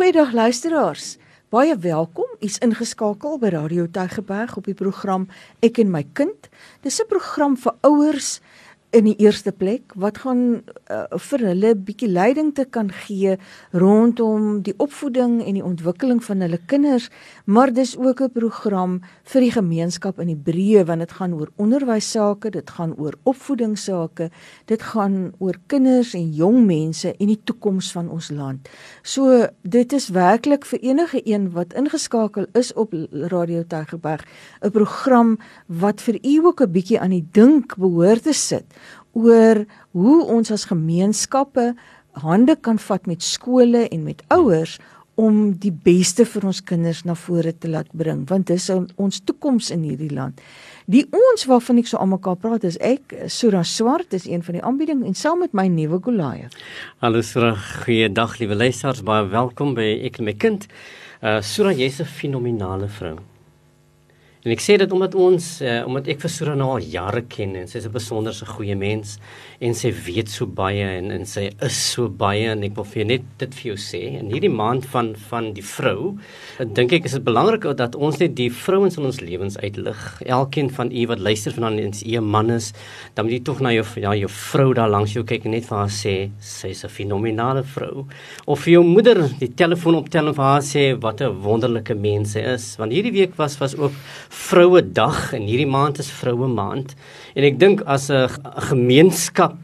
Goeiedag luisteraars. Baie welkom. U's ingeskakel by Radio Tygerberg op die program Ek en my kind. Dis 'n program vir ouers in die eerste plek wat gaan uh, vir hulle bietjie leiding te kan gee rondom die opvoeding en die ontwikkeling van hulle kinders, maar dis ook 'n program vir die gemeenskap in die breë want dit gaan oor onderwys sake, dit gaan oor opvoeding sake, dit gaan oor kinders en jong mense en die toekoms van ons land. So dit is werklik vir enige een wat ingeskakel is op Radio Tygerberg 'n program wat vir u ook 'n bietjie aan die dink behoort te sit oor hoe ons as gemeenskappe hande kan vat met skole en met ouers om die beste vir ons kinders na vore te laat bring want dis ons toekoms in hierdie land. Die ons waarvan ek so almekaar praat is ek Sura Swart is een van die aanbieding en saam met my nuwe Goliath. Hallo Sura, goeiedag liewe luisters, baie welkom by ek en my kind. Uh Sura, jy's 'n fenominale vrou. En ek sê dit omdat ons uh, omdat ek vir Sura nou al jare ken en sy's 'n besonderse goeie mens en sy weet so baie en en sy is so baie en ek wil vir net dit vir jou sê in hierdie maand van van die vrou dink ek is dit belangrik dat ons net die vrouens in ons lewens uitlig. Elkeen van u wat luister vanaand en u 'n man is, dan moet jy tog na jou ja jou vrou daar langs jou kyk en net vir haar sê sy's 'n fenominale vrou. Of vir jou moeder die telefoon optel en vir haar sê wat 'n wonderlike mens sy is. Want hierdie week was was ook vroue dag en hierdie maand is vroue maand en ek dink as 'n gemeenskap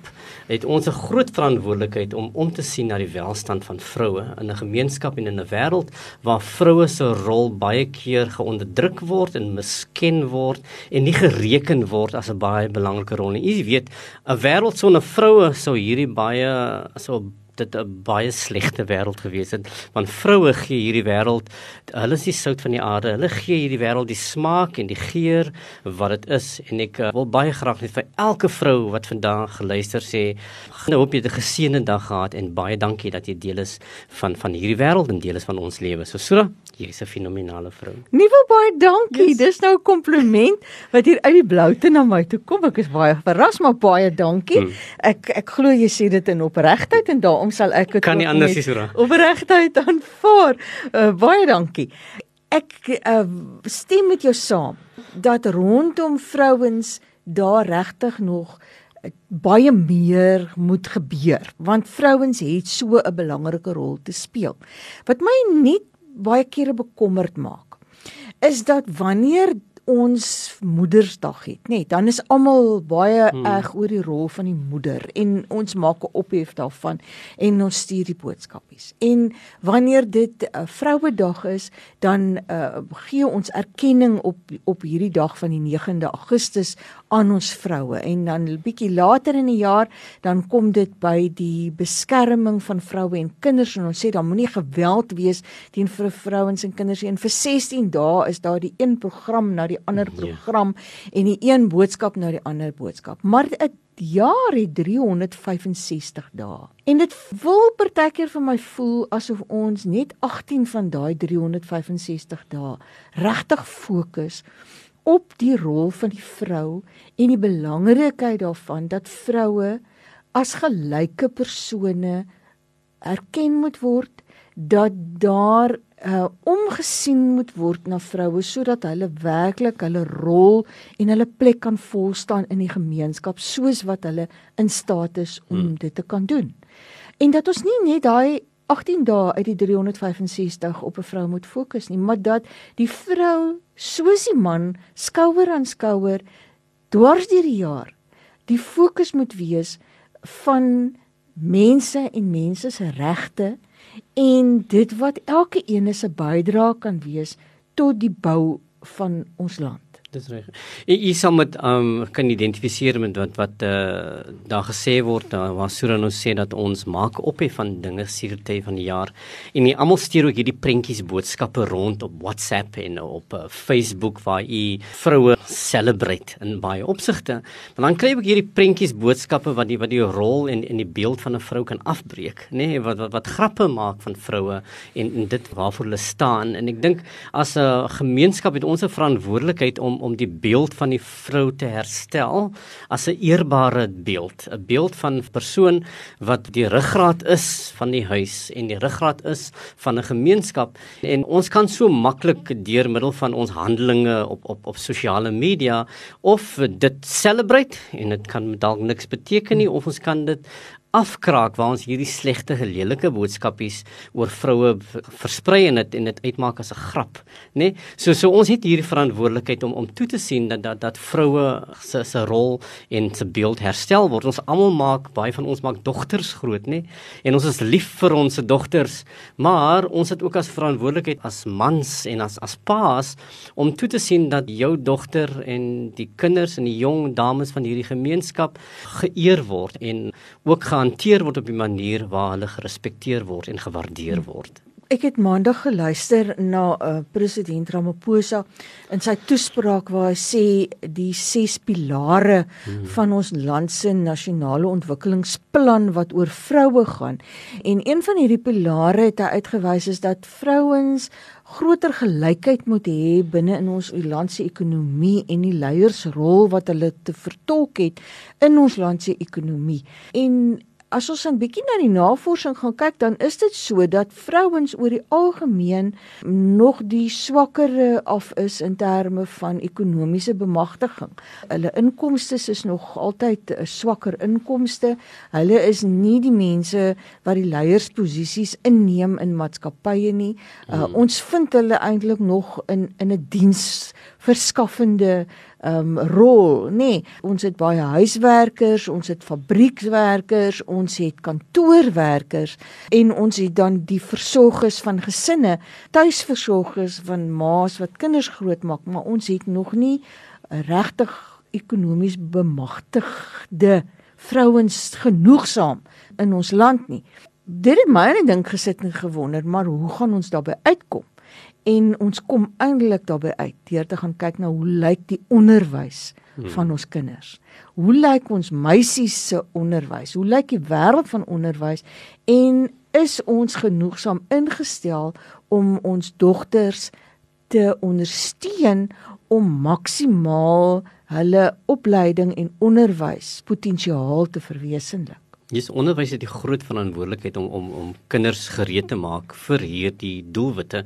het ons 'n groot verantwoordelikheid om om te sien na die welstand van vroue in 'n gemeenskap en in 'n wêreld waar vroue se rol baie keer geonderdruk word en misken word en nie gereken word as 'n baie belangrike rol nie. Jy weet, 'n wêreld sonder vroue sou hierdie baie so dit 'n baie slegte wêreld gewees het. Want vroue gee hierdie wêreld hulle is die sout van die aarde. Hulle gee hierdie wêreld die smaak en die geur wat dit is. En ek uh, wil baie graag net vir elke vrou wat vandag geluister sê ek hoop jy 'n geseënde dag gehad en baie dankie dat jy deel is van van hierdie wêreld en deel is van ons lewe. So Sura jy's 'n fenominale vrou nie wil baie dankie yes. dis nou 'n kompliment wat hier uit die bloute na my toe kom ek is baie verras maar baie dankie hmm. ek ek glo jy sê dit in opregtheid en daar daarom sal ek dit kan nie anders nie so. Opregtheid aanvaar. Uh, baie dankie. Ek uh, stem met jou saam dat rondom vrouens daar regtig nog uh, baie meer moet gebeur want vrouens het so 'n belangrike rol te speel. Wat my net baie kere bekommerd maak is dat wanneer ons Moedersdag het, nê, nee, dan is almal baie hmm. erg oor die rol van die moeder en ons maak 'n ophef daarvan en ons stuur die boodskapies. En wanneer dit 'n uh, Vrouedag is, dan uh, gee ons erkenning op op hierdie dag van die 9de Augustus aan ons vroue en dan bietjie later in die jaar dan kom dit by die beskerming van vroue en kinders en ons sê dan moenie geweld wees teen vir vrouens en kinders nie. En vir 16 dae is daar die een program na die ander ja. program ja. en die een boodskap na die ander boodskap. Maar 'n jaar het 365 dae. En dit wil partykeer vir my voel asof ons net 18 van daai 365 dae regtig fokus op die rol van die vrou en die belangrikheid daarvan dat vroue as gelyke persone erken moet word dat daar uh, omgesien moet word na vroue sodat hulle werklik hulle rol en hulle plek kan volstaan in die gemeenskap soos wat hulle in staat is om hmm. dit te kan doen. En dat ons nie net daai 18 dae uit die 365 op 'n vrou moet fokus nie, maar dat die vrou soos die man skouer aan skouer dwars deur die jaar die fokus moet wees van mense en mense se regte en dit wat elke een se bydrae kan wees tot die bou van ons land dis reg. Jy sal met um kan identifiseer met wat wat uh daar gesê word uh, waar Sura nou sê dat ons maak op hê van dinge sierte van die jaar en jy almal stuur ook hierdie prentjies boodskappe rond op WhatsApp en op uh, Facebook waar jy vroue celebrate in baie opsigte. Maar dan kry ook hierdie prentjies boodskappe wat die wat die rol en en die beeld van 'n vrou kan afbreek, nê, nee, wat, wat wat grappe maak van vroue en en dit waarvoor hulle staan en ek dink as 'n gemeenskap het ons 'n verantwoordelikheid om om die beeld van die vrou te herstel as 'n eerbare beeld, 'n beeld van 'n persoon wat die ruggraat is van die huis en die ruggraat is van 'n gemeenskap. En ons kan so maklik deur middel van ons handelinge op op op sosiale media of dit celebrate en dit kan dalk niks beteken nie of ons kan dit afkraak waar ons hierdie slegte gelelike boodskapies oor vroue versprei en dit en dit uitmaak as 'n grap, nê? Nee? So so ons het hierdie verantwoordelikheid om om toe te sien dat dat dat vroue se se rol en se beeld herstel word. Ons almal maak baie van ons maak dogters groot, nê? Nee? En ons is lief vir ons dogters, maar ons het ook as verantwoordelikheid as mans en as as paas om toe te sien dat jou dogter en die kinders en die jong dames van hierdie gemeenskap geëer word en ook gaan gehanteer word op 'n manier waar hulle gerespekteer word en gewaardeer word. Ek het maandag geluister na uh, president Ramaphosa in sy toespraak waar hy sê die ses pilare hmm. van ons land se nasionale ontwikkelingsplan wat oor vroue gaan. En een van hierdie pilare het hy uitgewys is dat vrouens groter gelykheid moet hê binne in ons land se ekonomie en die leiersrol wat hulle te vertolk het in ons land se ekonomie. En as ons 'n bietjie na die navorsing gaan kyk, dan is dit so dat vrouens oor die algemeen nog die swakker af is in terme van ekonomiese bemagtiging. Hulle inkomste is nog altyd 'n swakker inkomste. Hulle is nie die mense wat die leiersposisies inneem in maatskappye nie. Uh, hmm. Ons vind hulle eintlik nog in in 'n diens verskaffende um rol, nê. Nee, ons het baie huiswerkers, ons het fabriekswerkers, ons het kantoorwerkers en ons het dan die versorgers van gesinne, tuisversorgers van ma's wat kinders grootmaak, maar ons het nog nie regtig ekonomies bemagtigde vrouens genoegsaam in ons land nie. Dit het my net dink gesit en gewonder, maar hoe gaan ons daarbey uitkom? En ons kom eintlik daarbey uit deur te gaan kyk na hoe lyk die onderwys hmm. van ons kinders. Hoe lyk ons meisies se onderwys? Hoe lyk die wêreld van onderwys en is ons genoegsaam ingestel om ons dogters te ondersteun om maksimaal hulle opleiding en onderwys potensiaal te verwesenlik? Dis onderwys het die groot verantwoordelikheid om om om kinders gereed te maak vir hierdie doelwitte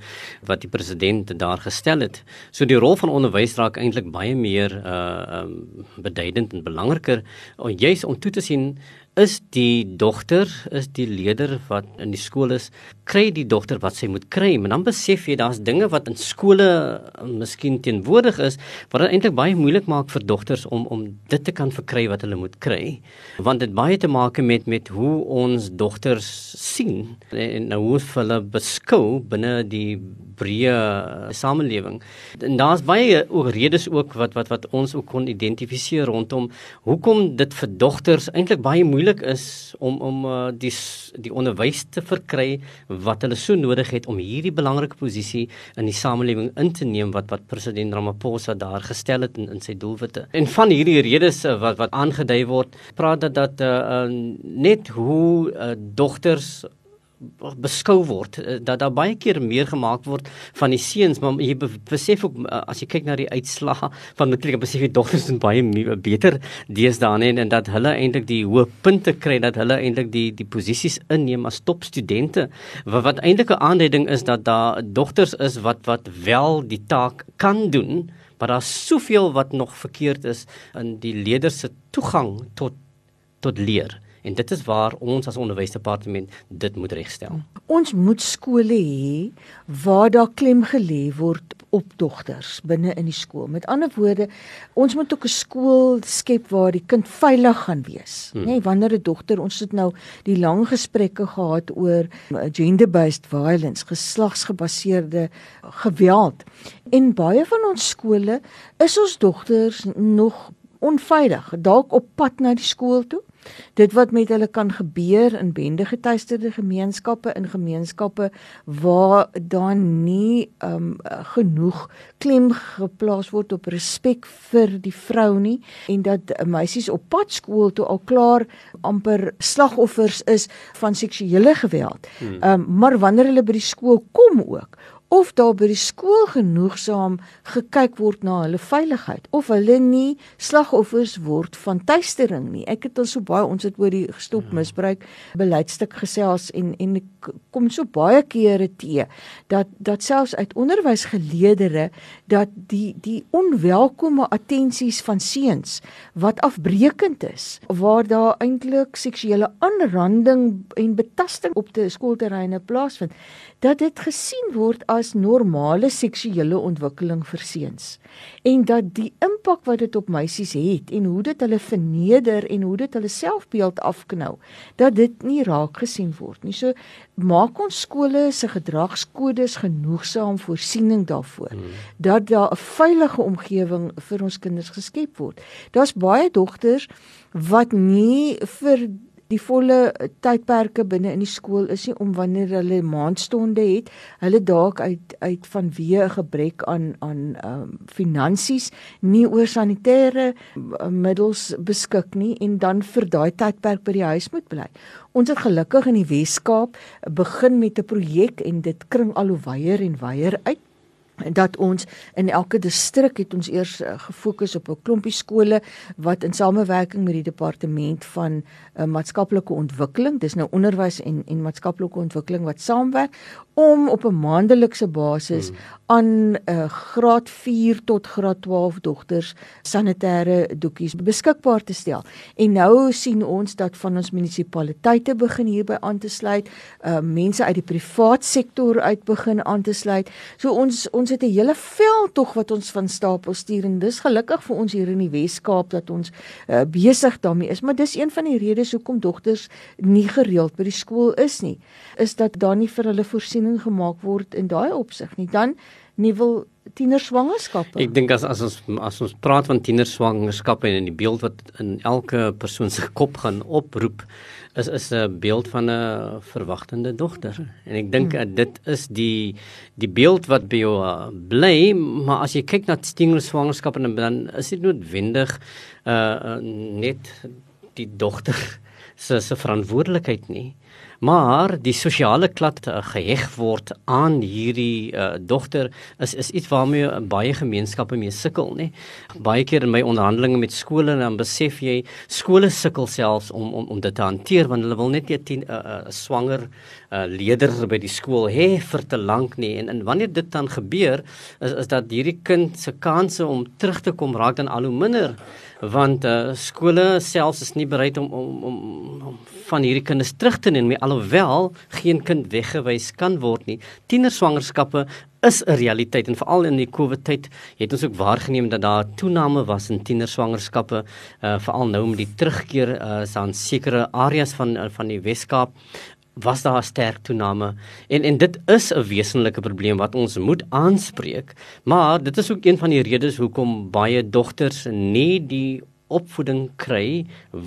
wat die president daar gestel het. So die rol van onderwys raak eintlik baie meer uh um beduidend en belangriker juis om toe te sien is die dogter is die leier wat in die skool is kry die dogter wat sy moet kry? Maar dan besef jy daar's dinge wat in skole uh, miskien teenwoordig is wat dit eintlik baie moeilik maak vir dogters om om dit te kan verkry wat hulle moet kry. Want dit baie te maak met met hoe ons dogters sien en nou hoe hulle beskou binne die breë uh, samelewing. En daar's baie ook redes ook wat wat wat ons ook kon identifiseer rondom hoekom dit vir dogters eintlik baie moeilik is om om uh, die die onderwys te verkry wat hulle so nodig het om hierdie belangrike posisie in die samelewing in te neem wat wat president Ramaphosa daar gestel het in, in sy doelwitte. En van hierdie redes uh, wat wat aangedui word, praat dat dat uh, uh, net hoe uh, dogters beskou word eh, dat daar baie keer meer gemaak word van die seuns maar jy besef ook eh, as jy kyk na die uitslae van matriek besef jy dogters is baie beter deesdae en, en dat hulle eintlik die hoë punte kry dat hulle eintlik die die posisies inneem as topstudente wat, wat eintlik 'n aanduiding is dat daar dogters is wat wat wel die taak kan doen maar daar's soveel wat nog verkeerd is in die leerders se toegang tot tot leer en dit is waar ons as onderwysdepartement dit moet regstel. Ons moet skole hê waar daar klem gelê word op dogters binne in die skool. Met ander woorde, ons moet ook 'n skool skep waar die kind veilig gaan wees. Hmm. Nê, nee, wanneer 'n dogter ons het nou die lang gesprekke gehad oor gender-based violence, geslagsgebaseerde geweld. En baie van ons skole is ons dogters nog onveilig, dalk op pad na die skool toe dit wat met hulle kan gebeur in bendegetuisterde gemeenskappe in gemeenskappe waar daar nie um, genoeg klem geplaas word op respek vir die vrou nie en dat meisies op pad skool toe al klaar amper slagoffers is van seksuele geweld. Hmm. Um, maar wanneer hulle by die skool kom ook of daar by die skool genoegsaam gekyk word na hulle veiligheid of hulle nie slagoffers word van tuistering nie. Ek het al so baie ons het oor die gestop hmm. misbruik beleidstuk gesels en en kom so baie kere te dat dat selfs uit onderwysgeleerdere dat die die onwelkome attensies van seuns wat afbreekend is waar daar eintlik seksuele aanranding en betasting op te skoolterreine plaasvind dat dit gesien word as normale seksuele ontwikkeling vir seuns en dat die impak wat dit op meisies het en hoe dit hulle verneder en hoe dit hulle selfbeeld afknou dat dit nie raak gesien word nie. So maak ons skole se gedragskodes genoegsaam voorsiening daarvoor hmm. dat daar 'n veilige omgewing vir ons kinders geskep word. Daar's baie dogters wat nie vir die volle tydperke binne in die skool is nie om wanneer hulle maandstonde het, hulle dalk uit uit vanweë 'n gebrek aan aan ehm um, finansies nie oor sanitêre uh, middels beskik nie en dan vir daai tydperk by die huis moet bly. Ons het gelukkig in die Wes-Kaap begin met 'n projek en dit kring al hoe wyer en wyer uit dat ons in elke distrik het ons eers uh, gefokus op 'n klompie skole wat in samewerking met die departement van uh, maatskaplike ontwikkeling dis nou onderwys en en maatskaplike ontwikkeling wat saamwerk om op 'n maandelikse basis hmm. aan uh, graad 4 tot graad 12 dogters sanitêre doekies beskikbaar te stel. En nou sien ons dat van ons munisipaliteite begin hierby aan te sluit, uh, mense uit die privaat sektor uit begin aan te sluit. So ons ons het 'n hele veld tog wat ons van stapel stuur en dis gelukkig vir ons hier in die Wes-Kaap dat ons uh, besig daarmee is, maar dis een van die redes hoekom dogters nie gereeld by die skool is nie, is dat daar nie vir hulle voorsiening gemaak word in daai opsig nie. Dan nuwe tienerswangerskappe. Ek dink as as ons as ons praat van tienerswangerskappe en in die beeld wat in elke persoon se kop gaan oproep is is 'n beeld van 'n verwagtende dogter. En ek dink hmm. dit is die die beeld wat by jou uh, bly, maar as jy kyk na tienerswangerskappe dan is dit noodwendig uh, uh net die dogter se se verantwoordelikheid nie maar die sosiale klad uh, geheg word aan hierdie uh, dogter is is iets waarmee baie gemeenskappe mee sukkel nê. Baie keer in my onderhandelinge met skole dan besef jy skole sukkel selfs om om om dit te hanteer want hulle wil net nie 'n uh, uh, swanger uh, leier by die skool hê vir te lank nie. En en wanneer dit dan gebeur is is dat hierdie kind se kanse om terug te kom raak dan al hoe minder want uh, skole selfs is nie bereid om om om, om van hierdie kinders terug te neem alhoewel geen kind weggewys kan word nie. Tienerswangerskappe is 'n realiteit en veral in die COVID tyd het ons ook waargeneem dat daar toename was in tienerswangerskappe uh, veral nou met die terugkeer uh, aan sekere areas van uh, van die Weskaap was daar 'n sterk toename. En en dit is 'n wesenlike probleem wat ons moet aanspreek maar dit is ook een van die redes hoekom baie dogters nie die opvoeding kry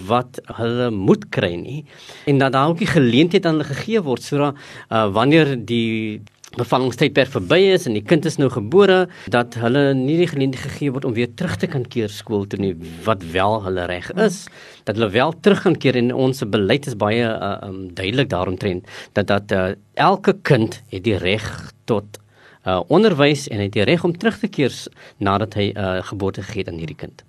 wat hulle moet kry nie. En dat daar ook die geleentheid aan hulle gegee word sodat uh, wanneer die bevallingstydperk verby is en die kind is nou gebore dat hulle nie die geleentheid gegee word om weer terug te kan keer skool toe nie wat wel hulle reg is. Dat hulle wel terug gaan keer en ons beleid is baie uh, um, duidelik daaromtrent dat dat uh, elke kind het die reg tot uh, onderwys en het die reg om terug te keer nadat hy uh, geboorte gegee het aan hierdie kind.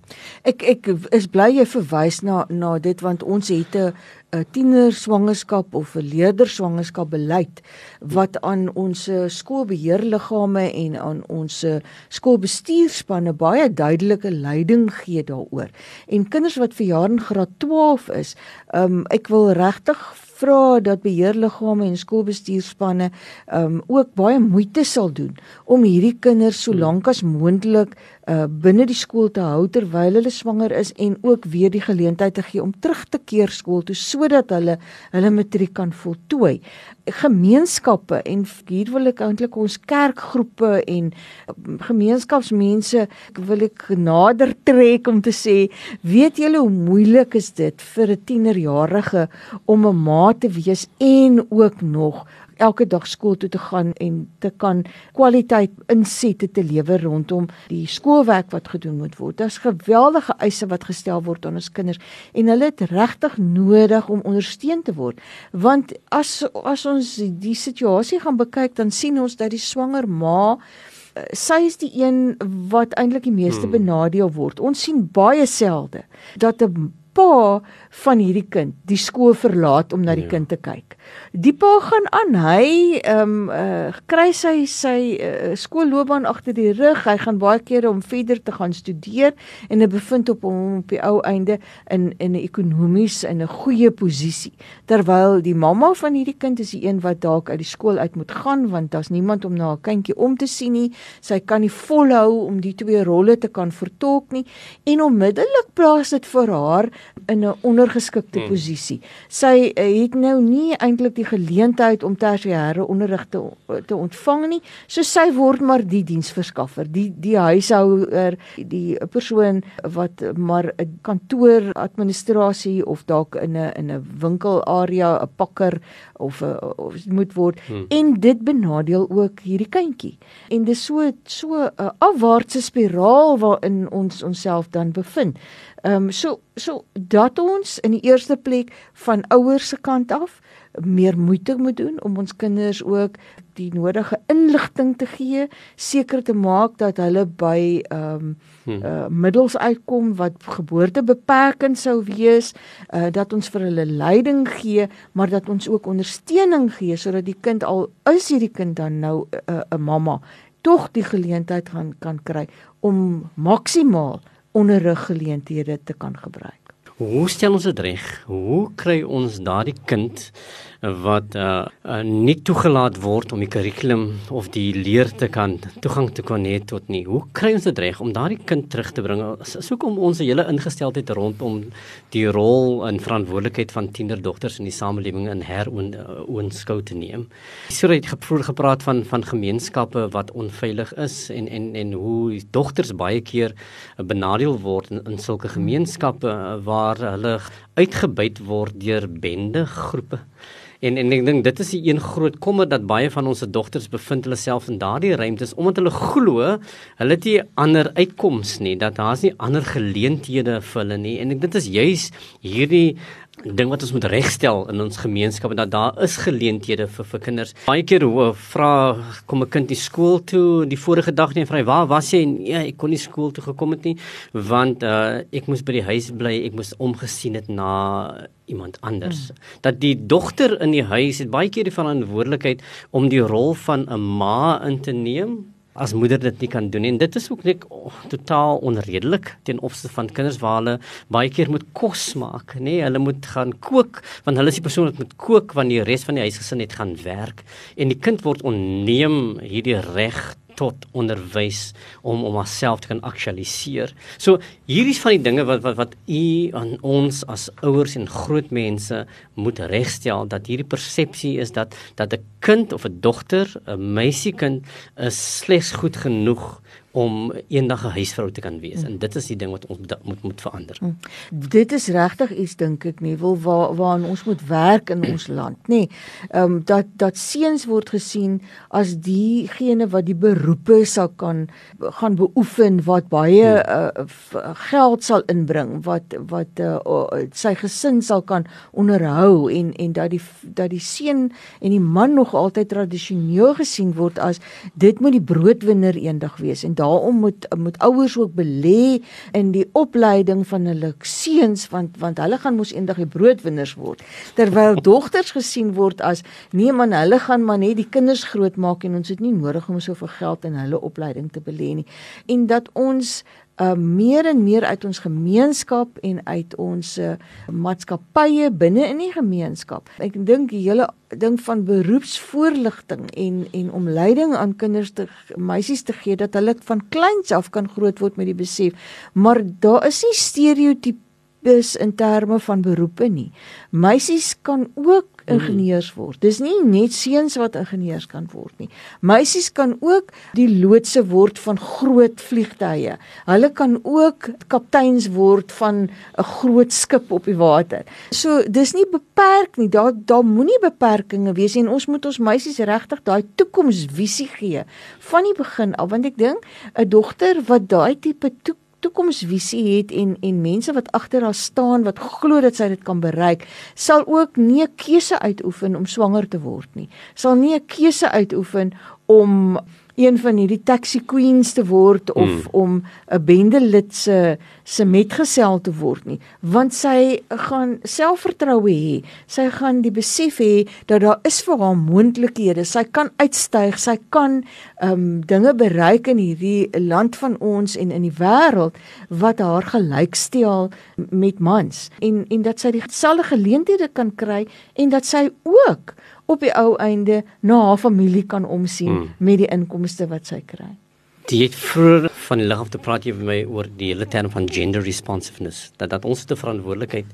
Ek ek is bly jy verwys na na dit want ons het 'n 'n tiener swangerskap of 'n leerder swangerskap beleid wat aan ons skoolbeheerliggame en aan ons skoolbestuurspanne baie duidelike leiding gee daaroor. En kinders wat vir jaar in graad 12 is, um, ek wil regtig vra dat beheerliggame en skoolbestuurspanne um ook baie moeite sal doen om hierdie kinders so lank as moontlik uh binne die skool te hou terwyl hulle swanger is en ook weer die geleentheid te gee om terug te keer skool toe sodat hulle hulle matriek kan voltooi. Gemeenskappe en hier wil ek eintlik ons kerkgroepe en um, gemeenskapsmense wil ek nader trek om te sê, weet julle hoe moeilik is dit vir 'n tienerjarige om 'n ma te wees en ook nog elke dag skool toe te gaan en te kan kwaliteit insette te lewer rondom die skoolwerk wat gedoen moet word. Daar's geweldige eise wat gestel word aan ons kinders en hulle het regtig nodig om ondersteun te word. Want as as ons die situasie gaan bekyk, dan sien ons dat die swanger ma eh, sy is die een wat eintlik die meeste hmm. benadeel word. Ons sien baie selde dat 'n pa van hierdie kind die skool verlaat om na die ja. kind te kyk. Die pa gaan aan. Hy ehm um, uh, kry sy sy uh, skoolloopbaan agter die rug. Hy gaan baie kere om verder te gaan studeer en hy bevind op hom op die ou einde in in 'n ekonomies in 'n goeie posisie. Terwyl die mamma van hierdie kind is die een wat dalk uit die skool uit moet gaan want daar's niemand om na haar kindjie om te sien nie. Sy kan nie volhou om die twee rolle te kan vertolk nie en onmiddellik plaas dit vir haar in 'n ondergeskikte hmm. posisie. Sy uh, het nou nie eintlik die geleentheid om tersiêre onderrig te te ontvang nie. So sy word maar die diensverskaffer, die die huishouer, die persoon wat maar 'n kantoor administrasie of dalk in 'n in 'n winkelarea, 'n pakker of 'n of moet word hmm. en dit benadeel ook hierdie kindjie. En dis so so 'n afwaartse spiraal waarin ons onsself dan bevind. Ehm um, so so dat ons in die eerste plek van ouers se kant af meer moeite moet doen om ons kinders ook die nodige inligting te gee, seker te maak dat hulle by ehm um, hmm. uh, middels uitkom wat geboortebeperkend sou wees, uh, dat ons vir hulle leiding gee, maar dat ons ook ondersteuning gee sodat die kind al is hierdie kind dan nou 'n uh, 'n mamma tog die geleentheid gaan kan kry om maksimaal onderriggeleenthede te kan gebruik. Hoe stel ons dit reg? Hoe kry ons daardie kind wat uh, uh nie toegelaat word om die kurrikulum of die leer te kan toegang te kon hê tot nie. Hoe kry ons dit reg om daardie kind terug te bring? Is ook om ons hele ingesteldheid rondom die rol en verantwoordelikheid van tienerdogters in die samelewing in heroonskou uh, te neem. So het geproer gepraat van van gemeenskappe wat onveilig is en en en hoe dogters baie keer benadeel word in, in sulke gemeenskappe waar hulle uitgebuit word deur bende groepe. En en ek dink dit is die een groot kommer dat baie van ons se dogters bevind hulle self in daardie ruimtes omdat hulle glo hulle het nie ander uitkoms nie dat daar's nie ander geleenthede vir hulle nie. En ek dit is juis hierdie ding wat ons moet regstel in ons gemeenskap en dat daar is geleenthede vir vir kinders. Baie keer hoe vra kom 'n kind die skool toe die vorige dag nie vra hy waar was jy en ja ek kon nie skool toe gekom het nie want uh, ek moes by die huis bly ek moes omgesien het na iemand anders. Hmm. Dat die dogter in die huis het baie keer die verantwoordelikheid om die rol van 'n ma in te neem as moeder dit nie kan doen en dit is ook net oh, totaal onredelik ten opsigte van kinders waar hulle baie keer moet kos maak nê. Nee, hulle moet gaan kook want hulle is die persoon wat moet kook wanneer die res van die huisgesin net gaan werk. En die kind word onneem hierdie reg tot onderwys om om homself te kan aktualiseer. So hierdie is van die dinge wat wat wat u aan ons as ouers en groot mense moet regstel dat hierdie persepsie is dat dat 'n kind of 'n dogter, 'n meisiekind is slegs goed genoeg om eendag 'n huisvrou te kan wees. Mm. En dit is die ding wat ons moet moet, verander. Mm. Dit is regtig iets dink ek nie wil waar waaraan ons moet werk in ons land, nê. Ehm um, dat dat seuns word gesien as diegene wat die beroepe sal kan gaan beoefen wat baie mm. uh, geld sal inbring, wat wat uh, uh, sy gesin sal kan onderhou en en dat die dat die seun en die man nog altyd tradisioneel gesien word as dit moet die broodwinner eendag wees en daarom moet moet ouers ook belê in die opleiding van hulle seuns want want hulle gaan mos eendag die broodwinners word. Terwyl dogters gesien word as nee man hulle gaan maar net die kinders grootmaak en ons het nie nodig om soveel geld in hulle opleiding te belê nie. En dat ons uh meer en meer uit ons gemeenskap en uit ons uh, maatskappye binne in die gemeenskap. Ek dink die hele ding van beroepsvoorligting en en om leiding aan kinders te meisies te gee dat hulle van kleins af kan groot word met die besef, maar daar is nie stereotipe is in terme van beroepe nie. Meisies kan ook ingenieurs word. Dis nie net seuns wat ingenieurs kan word nie. Meisies kan ook die loodse word van groot vliegtye. Hulle kan ook kapteins word van 'n groot skip op die water. So dis nie beperk nie. Daar daar moenie beperkings wees en ons moet ons meisies regtig daai toekomsvisie gee van die begin af want ek dink 'n dogter wat daai tipe toekoms toekomsvisie het en en mense wat agter haar staan wat glo dat sy dit kan bereik, sal ook nie 'n keuse uitoefen om swanger te word nie. Sal nie 'n keuse uitoefen om een van hierdie taxi queens te word of mm. om 'n bendelid se se metgesel te word nie. Want sy gaan selfvertroue hê. Sy gaan die besef hê dat daar is vir haar moontlikhede. Sy kan uitstyg. Sy kan um dinge bereik in hierdie land van ons en in die wêreld wat haar gelykstel met mans. En en dat sy dieselfde geleenthede kan kry en dat sy ook op die ou einde na haar familie kan omsien mm. met die inkomste wat sy kry. Die het vroeër van die lig af te praat jy met my oor die hele term van gender responsiveness dat dat ons te verantwoordelikheid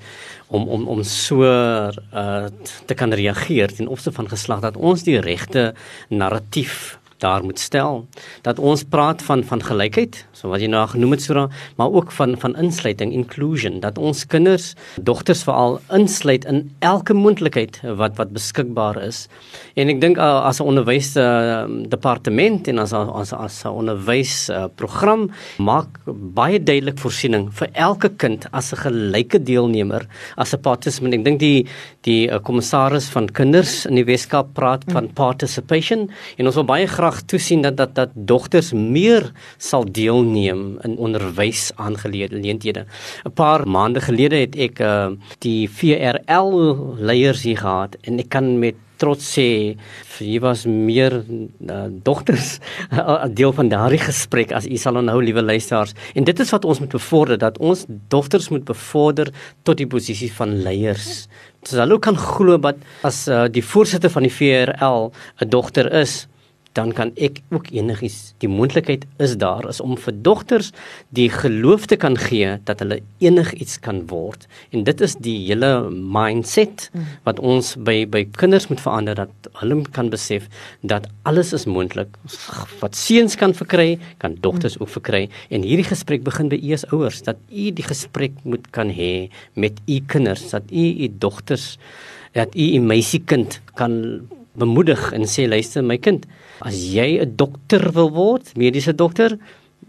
om om om so uh, te kan reageer ten opsigte van geslag dat ons die regte narratief daar moet stel dat ons praat van van gelykheid so wat jy nou genoem het Sura maar ook van van insluiting inclusion dat ons kinders dogters veral insluit in elke moontlikheid wat wat beskikbaar is en ek dink uh, as 'n onderwys uh, departement en as as as 'n onderwys uh, program maak baie duidelik voorsiening vir elke kind as 'n gelyke deelnemer as 'n participant ek dink die die uh, kommissaris van kinders in die Weskaap praat van mm. participation en ons wil baie graag graag toesien dat dat dat dogters meer sal deelneem in onderwys aangeleenthede. 'n Paar maande gelede het ek uh, die VRL leiers hier gehad en ek kan met trots sê jy was meer uh, dogters 'n deel van daardie gesprek as u sal onthou liewe luisteraars en dit is wat ons moet bevorder dat ons dogters moet bevorder tot die posisie van leiers. Dis alou kan glo dat as uh, die voorsitter van die VRL 'n dogter is dan kan ek ook enigiets die moontlikheid is daar is om vir dogters die geloof te kan gee dat hulle enigiets kan word. En dit is die hele mindset mm. wat ons by by kinders moet verander dat hulle kan besef dat alles is moontlik. Wat seuns kan verkry kan dogters ook verkry. En hierdie gesprek begin by u as ouers dat u die gesprek moet kan hê met u kinders dat u u dogters dat u 'n meisiekind kan bemoedig en sê luister my kind As jy 'n dokter wil word, mediese dokter,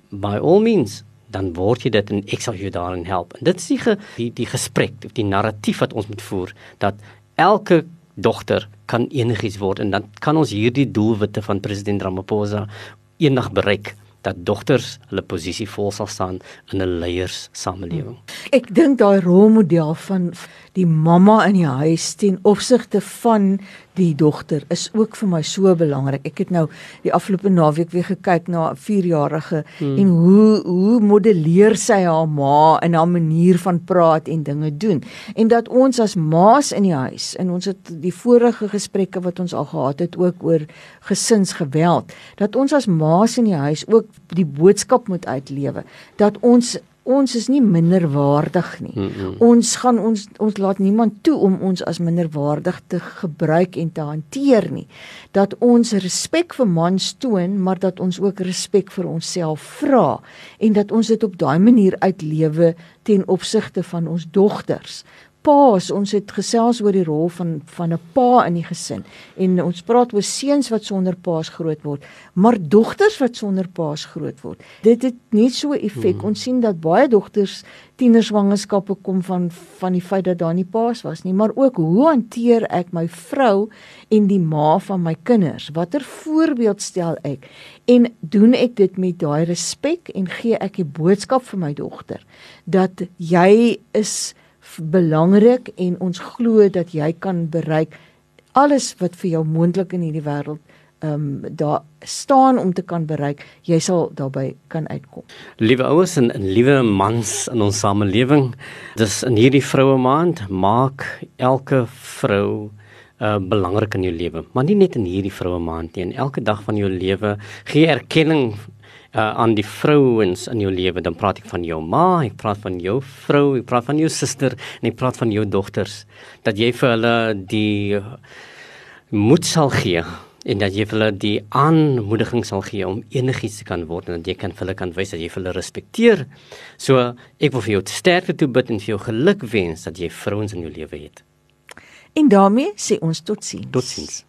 by all means, dan word jy dit en ek sal jou daarin help. En dit is die die, die gesprek, die narratief wat ons moet voer dat elke dogter kan enigiets word en dan kan ons hierdie doelwitte van president Ramaphosa eendag bereik dat dogters hulle posisie vol sal staan in 'n leiers samelewing. Ek dink daai rolmodel van die mamma in die huis ten opsigte van die dogter is ook vir my so belangrik. Ek het nou die afgelope naweek weer gekyk na 'n 4-jarige hmm. en hoe hoe modelleer sy haar ma in haar manier van praat en dinge doen. En dat ons as ma's in die huis en ons het die vorige gesprekke wat ons al gehad het ook oor gesinsgeweld, dat ons as ma's in die huis ook die boodskap moet uitlewe dat ons ons is nie minderwaardig nie. Mm -mm. Ons gaan ons ons laat niemand toe om ons as minderwaardig te gebruik en te hanteer nie. Dat ons respek vir mans toon, maar dat ons ook respek vir onsself vra en dat ons dit op daai manier uitlewe ten opsigte van ons dogters paas, ons het gesels oor die rol van van 'n pa in die gesin en ons praat oor seuns wat sonder paas groot word, maar dogters wat sonder paas groot word. Dit het net so 'n effek. Hmm. Ons sien dat baie dogters tienerswangerskappe kom van van die feit dat daar nie paas was nie, maar ook hoe hanteer ek my vrou en die ma van my kinders? Watter voorbeeld stel ek? En doen ek dit met daai respek en gee ek die boodskap vir my dogter dat jy is belangrik en ons glo dat jy kan bereik alles wat vir jou moontlik in hierdie wêreld ehm um, daar staan om te kan bereik, jy sal daarbey kan uitkom. Liewe ouers en, en liewe mans in ons samelewing, dis in hierdie vroue maand maak elke vrou uh belangrik in jou lewe, maar nie net in hierdie vroue maand nie, in elke dag van jou lewe gee erkenning uh, aan die vrouens in jou lewe, dan praat ek van jou ma, ek praat van jou vrou, ek praat van jou suster en ek praat van jou dogters dat jy vir hulle die moed sal gee en dat jy vir hulle die aanmoediging sal gee om enigiets te kan word en dat jy kan vir hulle kan wys dat jy vir hulle respekteer. So ek wil vir jou sterkte toe bid en vir jou geluk wens dat jy vrouens in jou lewe het. En daarmee sê ons totsiens. Totsiens.